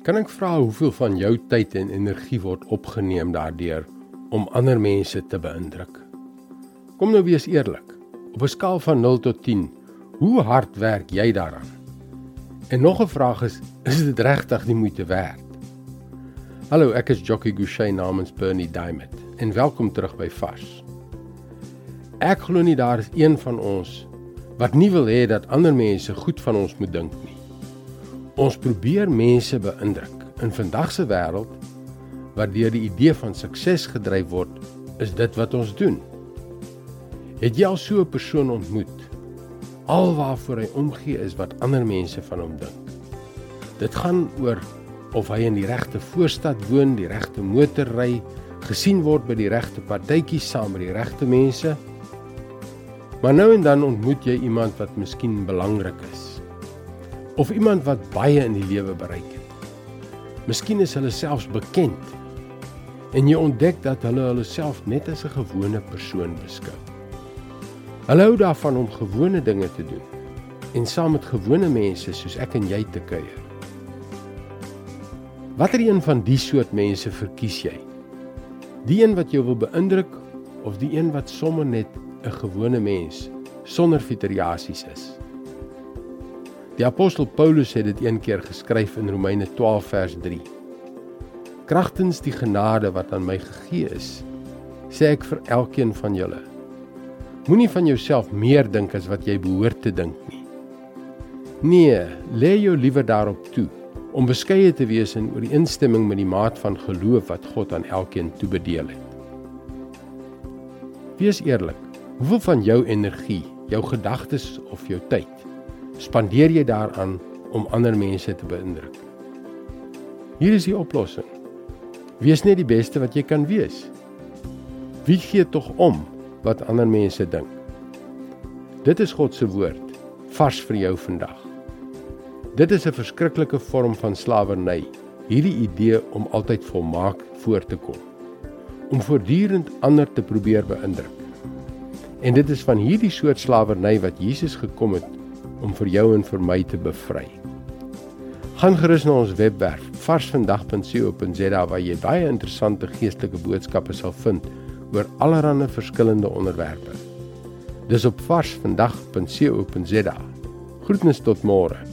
Kan ek vra hoeveel van jou tyd en energie word opgeneem daardeur om ander mense te beïndruk? Kom nou wees eerlik. Op 'n skaal van 0 tot 10, hoe hard werk jy daaraan? En nog 'n vraag is, is dit regtig die moeite werd? Hallo, ek is Jockey Gouchee namens Bernie Diamond en welkom terug by Vars. Ek glo nie daar is een van ons wat nie wil hê dat ander mense goed van ons moet dink nie. Ons probeer mense beïndruk. In vandag se wêreld waar deur die idee van sukses gedryf word, is dit wat ons doen. Het jy al so 'n persoon ontmoet? Alwaarvoor hy omgee is wat ander mense van hom dink. Dit gaan oor of hy in die regte voorstad woon, die regte motor ry, gesien word by die regte partytjies saam met die regte mense. Maar nou en dan ontmoet jy iemand wat miskien belangrik is of iemand wat baie in die lewe bereik het. Miskien is hulle selfs bekend en jy ontdek dat hulle hulle self net as 'n gewone persoon beskou. Hulle hou daarvan om gewone dinge te doen en saam met gewone mense soos ek en jy te kuier. Watter een van die soort mense verkies jy? Die een wat jou wil beïndruk of die een wat sommer net 'n gewone mens sonder fiteriasies is? Die apostel Paulus het dit een keer geskryf in Romeine 12 vers 3. Kragtens die genade wat aan my gegee is, sê ek vir elkeen van julle: Moenie van jouself meer dink as wat jy behoort te dink nie. Nee, lê jou liewer daarop toe om beskeie te wees in ooreenstemming met die maat van geloof wat God aan elkeen toebedeel het. Wees eerlik. Hoeveel van jou energie, jou gedagtes of jou tyd spandeer jy daaraan om ander mense te beïndruk. Hier is die oplossing. Wees net die beste wat jy kan wees. Wie gee tog om wat ander mense dink? Dit is God se woord vars vir jou vandag. Dit is 'n verskriklike vorm van slawerny, hierdie idee om altyd volmaak voor te kom, om voortdurend ander te probeer beïndruk. En dit is van hierdie soort slawerny wat Jesus gekom het om vir jou en vir my te bevry. Gaan gerus na ons webwerf varsvandag.co.za waar jy baie interessante geestelike boodskappe sal vind oor allerlei verskillende onderwerpe. Dis op varsvandag.co.za. Groetnis tot môre.